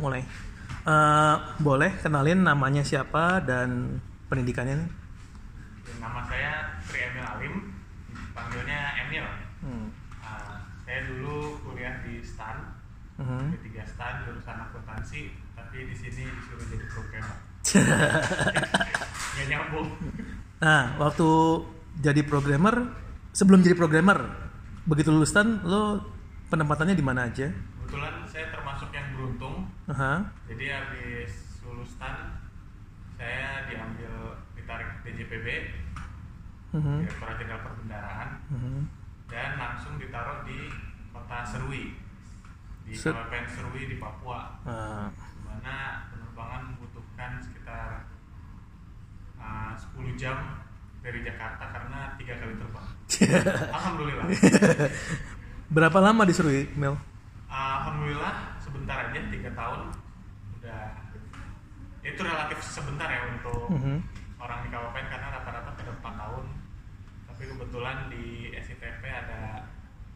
mulai. Eh, boleh kenalin namanya siapa dan pendidikannya? Nama saya Tri Emil Alim, panggilnya Emil. Hmm. Ah, saya dulu kuliah di STAN, Mhm. di tiga STAN jurusan akuntansi, tapi di sini disuruh jadi programmer. Gak nyambung. Nah, waktu jadi programmer, sebelum jadi programmer, begitu lulus STAN, lo penempatannya di mana aja? Kebetulan beruntung, Aha. jadi habis lulus STAN, saya diambil ditarik DJPB, Mhm. Direktorat Jenderal Perbendaraan, Mhm. dan langsung ditaruh di kota Serui, di Ser- Kabupaten Serui di Papua. Ah, di mana penerbangan membutuhkan sekitar uh, 10 jam dari Jakarta karena tiga kali terbang. Alhamdulillah. berapa lama disuruh Mel? Alhamdulillah sebentar aja tiga tahun udah itu relatif sebentar ya untuk Mhm. orang di kabupaten karena rata-rata pada 4 tahun. Tapi kebetulan di SITP ada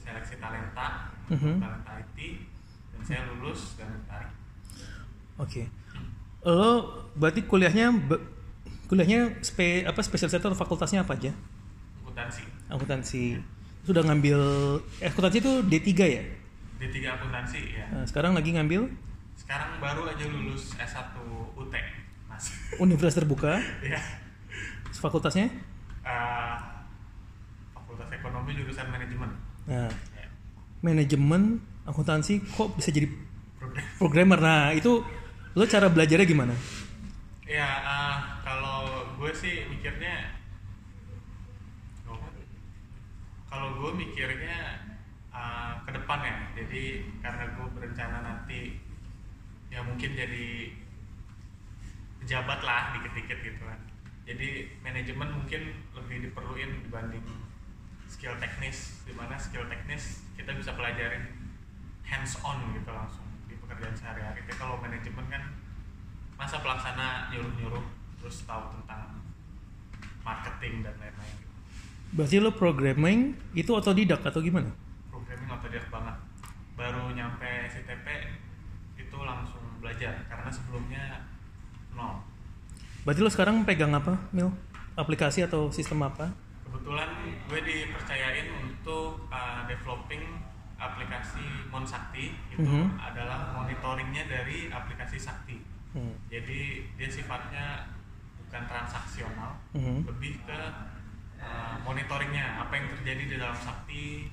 seleksi talenta, Mhm. talenta IT dan saya lulus dan ditarik. Oke. Lo berarti kuliahnya kuliahnya spe, apa spesialisasi atau fakultasnya apa aja? Akuntansi. Akuntansi. Sudah ngambil eh, akuntansi itu D3 ya? D3 akuntansi ya. Nah, sekarang lagi ngambil Sekarang baru aja lulus S1 UT, Mas. universitas terbuka. ya. Fakultasnya? Eh, Fakultas Ekonomi jurusan manajemen. Nah, Ya. manajemen akuntansi kok bisa jadi Program. programmer. Nah, itu lo cara belajarnya gimana? Ya, eh, kalau gue sih mikirnya kalau gue mikirnya eh, ke depan ya. Jadi karena gue berencana nanti ya mungkin jadi pejabat lah dikit-dikit gitu kan. Jadi manajemen mungkin lebih diperluin dibanding skill teknis di mana skill teknis kita bisa pelajarin hands on gitu langsung di pekerjaan sehari-hari. Tapi kalau manajemen kan masa pelaksana nyuruh-nyuruh terus tahu tentang marketing dan lain-lain. Berarti lo programming itu otodidak atau gimana? Programming otodidak banget. Baru nyampe CTP itu langsung belajar karena sebelumnya nol. Berarti lo sekarang pegang apa, Mil? Aplikasi atau sistem apa? Kebetulan gue dipercayain untuk uh, developing aplikasi Monsakti itu Mhm. adalah monitoringnya dari aplikasi Sakti. Hmm. Jadi dia sifatnya bukan transaksional, Mhm. lebih ke uh, monitoringnya apa yang terjadi di dalam Sakti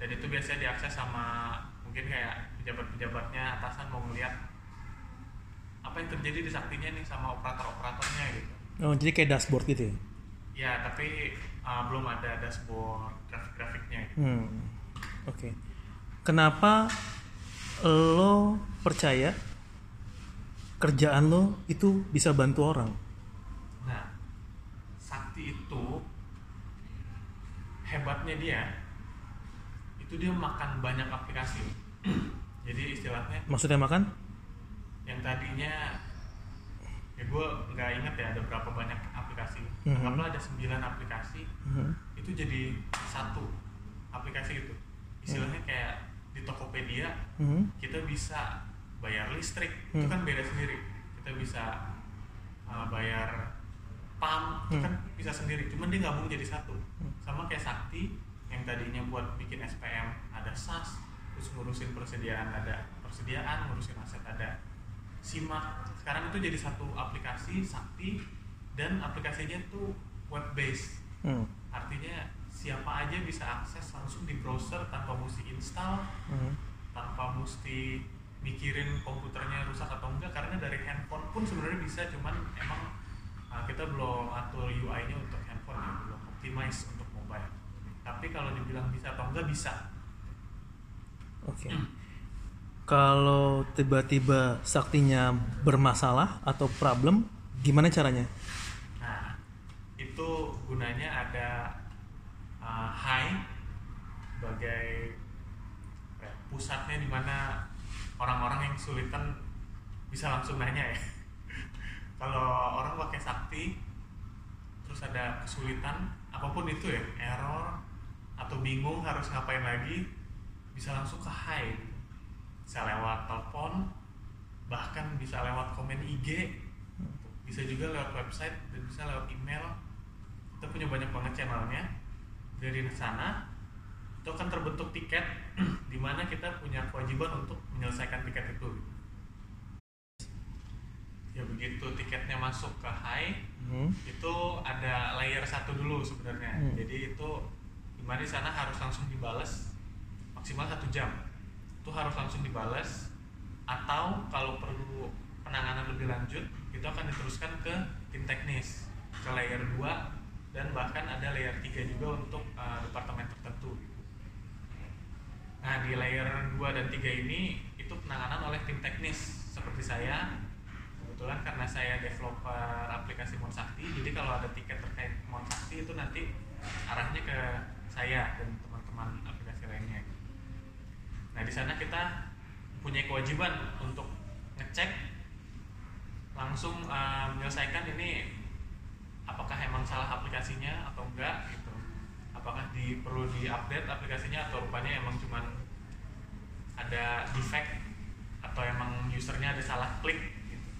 dan itu biasanya diakses sama mungkin kayak pejabat-pejabatnya atasan mau melihat apa yang terjadi di Saktinya nih sama operator-operatornya gitu. Oh, jadi kayak dashboard gitu ya? Ya, tapi uh, belum ada dashboard grafik-grafiknya. Gitu. Hmm. Oke. Kenapa lo percaya kerjaan lo itu bisa bantu orang? Nah, Sakti itu hebatnya dia itu dia makan banyak aplikasi. Jadi istilahnya Maksudnya makan? Yang tadinya ya gue nggak inget ya ada berapa banyak aplikasi. Mhm. Anggaplah ada 9 aplikasi Mhm. itu jadi satu aplikasi itu. Istilahnya kayak di Tokopedia Mhm. kita bisa bayar listrik itu Hmm. kan beda sendiri kita bisa uh, bayar pam itu Hmm. kan bisa sendiri cuman dia gabung jadi satu Hmm. sama kayak sakti yang tadinya buat bikin SPM ada SAS terus ngurusin persediaan ada persediaan ngurusin aset ada simak sekarang itu jadi satu aplikasi sakti dan aplikasinya tuh web based Hmm. artinya siapa aja bisa akses langsung di browser tanpa mesti install Mhm. tanpa mesti mikirin komputernya rusak atau enggak karena dari handphone pun sebenarnya bisa cuman emang uh, kita belum atur UI-nya untuk handphone ya belum optimize untuk mobile tapi kalau dibilang bisa atau enggak bisa Oke. Kalau tiba-tiba saktinya bermasalah atau problem, gimana caranya? nah itu gunanya ada uh, high sebagai ya, pusatnya di mana orang-orang yang kesulitan bisa langsung nanya ya kalau orang pakai sakti terus ada kesulitan apa pun itu ya error atau bingung harus ngapain lagi bisa langsung ke high bisa lewat telepon bisa lewat komen IG bisa juga lewat website dan bisa lewat email. Kita punya banyak banget channelnya dari sana. Itu akan terbentuk tiket di mana kita punya kewajiban untuk menyelesaikan tiket itu. Ya begitu tiketnya masuk ke high Hmm. itu ada layer satu dulu sebenarnya. Hmm. jadi itu di mana di sana harus langsung dibales maksimal satu jam itu harus langsung dibales atau kalau perlu penanganan lebih lanjut itu akan diteruskan ke tim teknis ke layer 2 dan bahkan ada layer 3 juga untuk uh, departemen tertentu. Nah di layer 2 dan 3 ini itu penanganan oleh tim teknis seperti saya. Kebetulan karena saya developer aplikasi Monsakti jadi kalau ada tiket terkait Monsakti itu nanti arahnya ke saya dan teman-teman aplikasi lainnya nah di sana kita punya kewajiban untuk ngecek langsung uh, menyelesaikan ini apakah emang salah aplikasinya atau enggak gitu apakah di perlu diupdate aplikasinya atau rupanya emang cuman ada defect atau emang usernya ada salah klik gitu.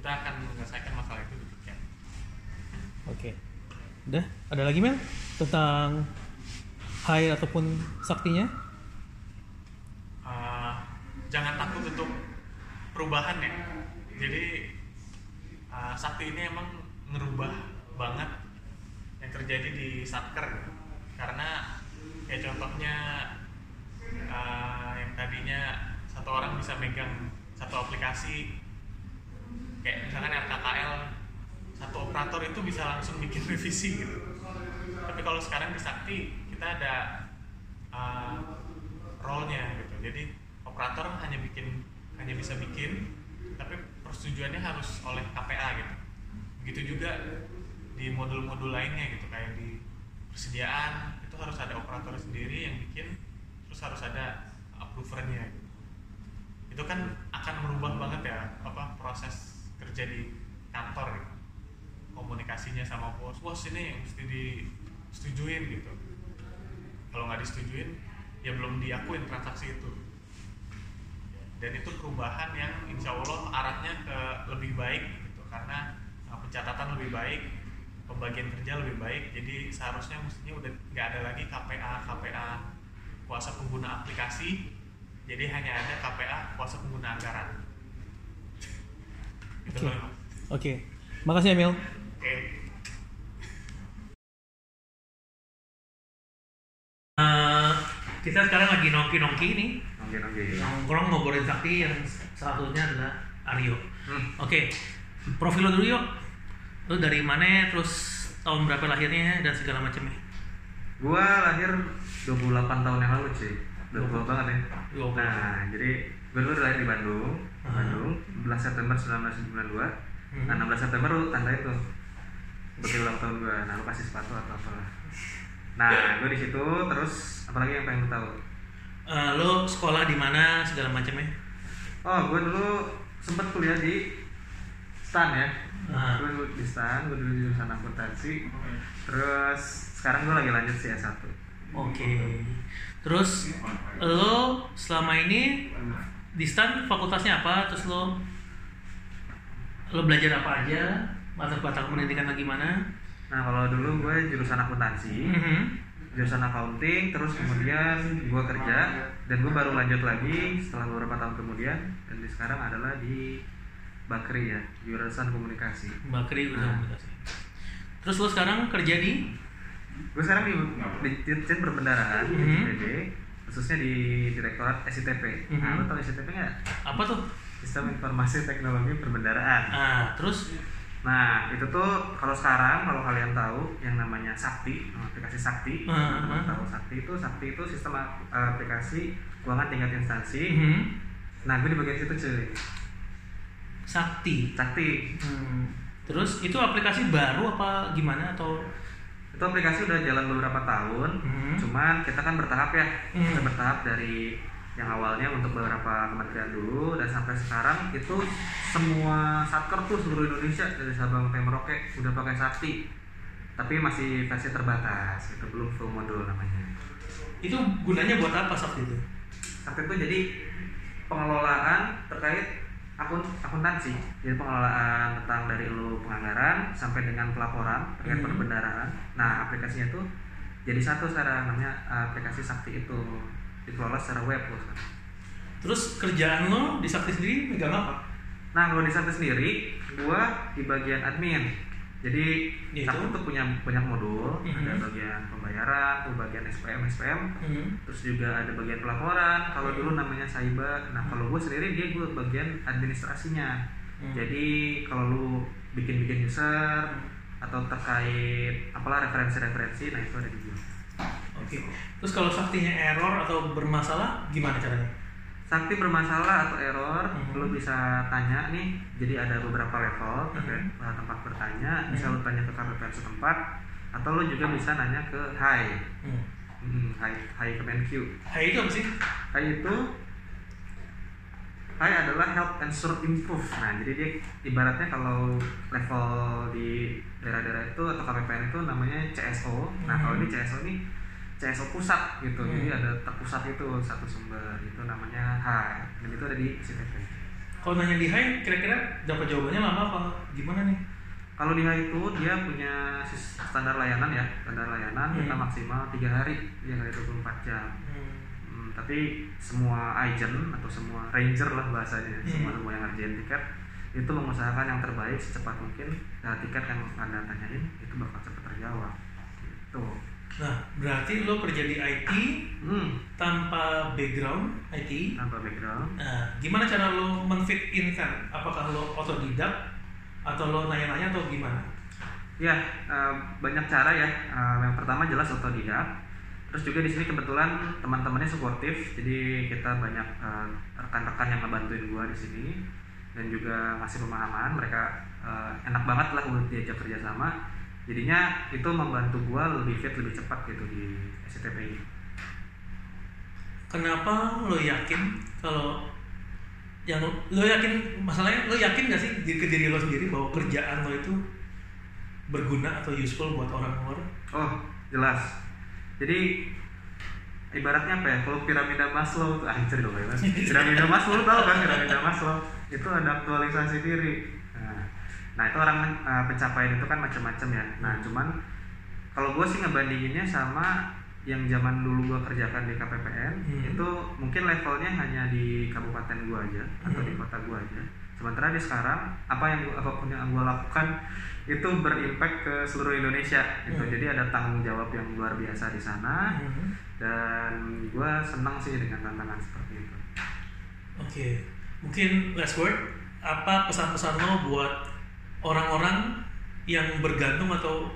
kita akan menyelesaikan masalah itu di tiket Oke. Udah, ada lagi Mel tentang high ataupun saktinya? Jangan takut untuk perubahan ya. Jadi uh, sakti ini emang ngerubah banget yang terjadi di satker. Karena ya contohnya uh, yang tadinya satu orang bisa megang satu aplikasi kayak misalkan RKKL satu operator itu bisa langsung bikin revisi gitu. Tapi kalau sekarang di Sakti kita ada uh, role-nya gitu. Jadi operator hanya bikin hanya bisa bikin tapi persetujuannya harus oleh KPA gitu begitu juga di modul-modul lainnya gitu kayak di persediaan itu harus ada operator sendiri yang bikin terus harus ada approvernya gitu. itu kan akan merubah banget ya apa proses kerja di kantor gitu. komunikasinya sama bos bos ini yang mesti disetujuin gitu kalau nggak disetujuin ya belum diakuin transaksi itu dan itu perubahan yang insya Allah arahnya ke lebih baik gitu karena uh, pencatatan lebih baik pembagian kerja lebih baik jadi seharusnya mestinya udah nggak ada lagi KPA KPA kuasa pengguna aplikasi jadi hanya ada KPA kuasa pengguna anggaran itu Oke. loh. Oke. Makasih Emil. oke Eh, kita sekarang lagi nongki-nongki nih Oke, oke. nongkrong ngobrolin sakti yang salah satunya adalah Aryo Hmm. oke profil lo dulu yuk lo dari mana terus tahun berapa lahirnya dan segala macamnya Gua lahir 28 tahun yang lalu, cuy. Udah tua banget ya. Dua puluh. Nah, jadi gue dulu lahir di Bandung, Ah. Bandung, 11 September 1992. Hmm. Nah, 16 September lu tanda itu. Seperti ulang tahun gua. Nah, lu kasih sepatu atau apa Nah, gue di situ terus apalagi yang pengen lu tahu? Eh, lo sekolah di mana segala macamnya Oh, gue dulu sempet kuliah di STAN ya. Ah. Gue dulu di STAN, gue dulu di jurusan akuntansi. Terus sekarang gue lagi lanjut sih S1. oke terus lo selama ini di stan fakultasnya apa terus lo lo belajar apa aja latar belakang pendidikan lagi mana Nah, kalau dulu gue jurusan akuntansi. Mhm. jurusan accounting terus kemudian gue kerja dan gue baru lanjut lagi setelah beberapa tahun kemudian dan di sekarang adalah di Bakri ya jurusan komunikasi Bakri udah Nah. komunikasi. Terus lo sekarang kerja di gue sekarang di, di Dirjen Perbendaraan Mhm. DPD khususnya di Direktorat SITP nah Mhm. lo tau SITP nggak apa tuh? Sistem Informasi Teknologi Perbendaraan Nah, terus Nah, itu tuh kalau sekarang kalau kalian tahu yang namanya Sakti, aplikasi Sakti, Hmm, teman-teman hmm. tahu Sakti itu Sakti itu sistem ap- aplikasi keuangan tingkat instansi. mhm, Nah, gue di bagian situ cuy. Sakti. Sakti. Hmm. Terus itu aplikasi baru apa gimana atau Itu aplikasi udah jalan beberapa tahun. Hmm. Cuman kita kan bertahap ya. Hmm. Kita bertahap dari yang awalnya untuk beberapa kementerian dulu dan sampai sekarang itu semua satker tuh seluruh Indonesia dari Sabang sampai Merauke udah pakai Sakti. Tapi masih versi terbatas, itu belum full modul namanya. itu gunanya buat apa Sakti itu? Sakti itu jadi pengelolaan terkait akun akuntansi jadi pengelolaan tentang dari lu penganggaran sampai dengan pelaporan terkait Hmm. perbendaraan nah aplikasinya tuh jadi satu secara namanya aplikasi sakti itu dikelola secara web loh Terus kerjaan lo di Sakti sendiri megang apa? nah kalau di sakti sendiri gua di bagian admin jadi Yaitu? sakti tuh punya banyak modul Mhm. ada bagian pembayaran tuh bagian SPM SPM Hmm. terus juga ada bagian pelaporan kalau dulu namanya Saiba nah kalau gue sendiri dia gue bagian administrasinya Hmm. jadi kalau lu bikin bikin user atau terkait apalah referensi-referensi nah itu ada di gue Oke. Terus kalau saktinya error atau bermasalah gimana caranya? sakti bermasalah atau error Mhm. lu bisa tanya nih jadi ada beberapa level terkait Mhm. uh, tempat bertanya bisa Mhm. lu tanya ke KPPN setempat atau lu juga bisa nanya ke HI Hmm. hmm, HI, HI Kemenq Hai itu apa sih? HI itu HI adalah Help and Serve Improve. Nah, jadi dia ibaratnya kalau level di daerah-daerah itu atau KPPN itu namanya CSO. Nah, kalau Hmm. ini CSO ini CSO pusat gitu. Jadi Hmm. ada terpusat itu satu sumber itu namanya HI. Dan itu ada di CTP. Kalau nanya di Hai, kira-kira dapat jawabannya lama apa gimana nih? Kalau di HI itu dia punya standar layanan ya, standar layanan kita Hmm. maksimal tiga hari, tiga hari 24 jam. Hmm. Hmm, tapi semua agent atau semua ranger lah bahasanya, Hmm. semua semua yang ngerjain tiket itu mengusahakan yang terbaik secepat mungkin. Nah, tiket yang anda tanyain itu bakal cepat terjawab. Gitu. Nah, berarti lo kerja di IT Hmm, tanpa background IT. tanpa background. Nah, gimana cara lo menfit in kan? Apakah lo otodidak atau lo nanya-nanya atau gimana? Ya, eh, banyak cara ya. Eh, yang pertama jelas otodidak. Terus juga di sini kebetulan teman-temannya suportif, jadi kita banyak eh, rekan-rekan yang ngebantuin gua di sini dan juga ngasih pemahaman. Mereka enak banget lah buat diajak kerjasama. Jadinya itu membantu gua lebih fit, lebih cepat gitu di SCTP ini. Kenapa lo yakin kalau yang lo, yakin masalahnya lo yakin gak sih di ke diri lo sendiri bahwa kerjaan lo itu berguna atau useful buat orang luar? Oh, jelas. Jadi ibaratnya apa ya? Kalau piramida Maslow tuh anjir dong ya. Piramida Maslow lu tahu kan piramida Maslow? Itu ada aktualisasi diri. Nah, itu orang eh, pencapaian itu kan macam-macam ya. Nah, cuman kalau gue sih ngebandinginnya sama yang zaman dulu gue kerjakan di KPPN Hmm. itu mungkin levelnya hanya di kabupaten gue aja atau di Hmm. kota gue aja. Sementara di sekarang apa yang gua, apa pun yang gue lakukan itu berimpact ke seluruh Indonesia gitu. Hmm. Jadi ada tanggung jawab yang luar biasa di sana Hmm. dan gue senang sih dengan tantangan seperti itu. Oke, mungkin last word apa pesan-pesan lo buat orang-orang yang bergantung atau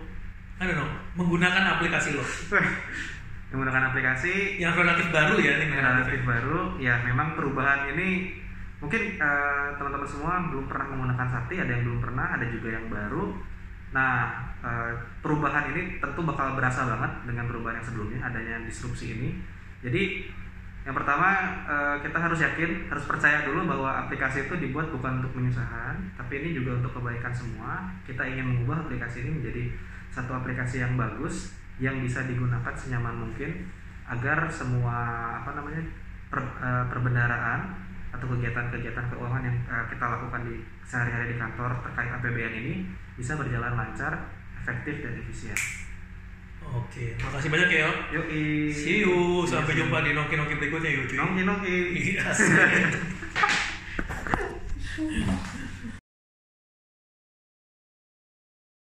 I don't know, menggunakan aplikasi lo Menggunakan aplikasi yang relatif baru ya ini relatif baru, ya memang perubahan ini mungkin eh, teman-teman semua belum pernah menggunakan sakti, ada yang belum pernah, ada juga yang baru. Nah, eh, perubahan ini tentu bakal berasa banget dengan perubahan yang sebelumnya, adanya disrupsi ini. Jadi yang pertama eh, kita harus yakin, harus percaya dulu bahwa aplikasi itu dibuat bukan untuk menyusahkan, tapi ini juga untuk kebaikan semua. Kita ingin mengubah aplikasi ini menjadi satu aplikasi yang bagus, yang bisa digunakan senyaman mungkin agar semua apa namanya per- eh, perbendaraan atau kegiatan-kegiatan keuangan yang eh, kita lakukan di sehari-hari di kantor terkait APBN ini bisa berjalan lancar, efektif dan efisien. Oke, makasih banyak ya. Yo. Yoi. See you, sampai jumpa di noki-noki berikutnya yo cuy. Nongki nongki. Iya.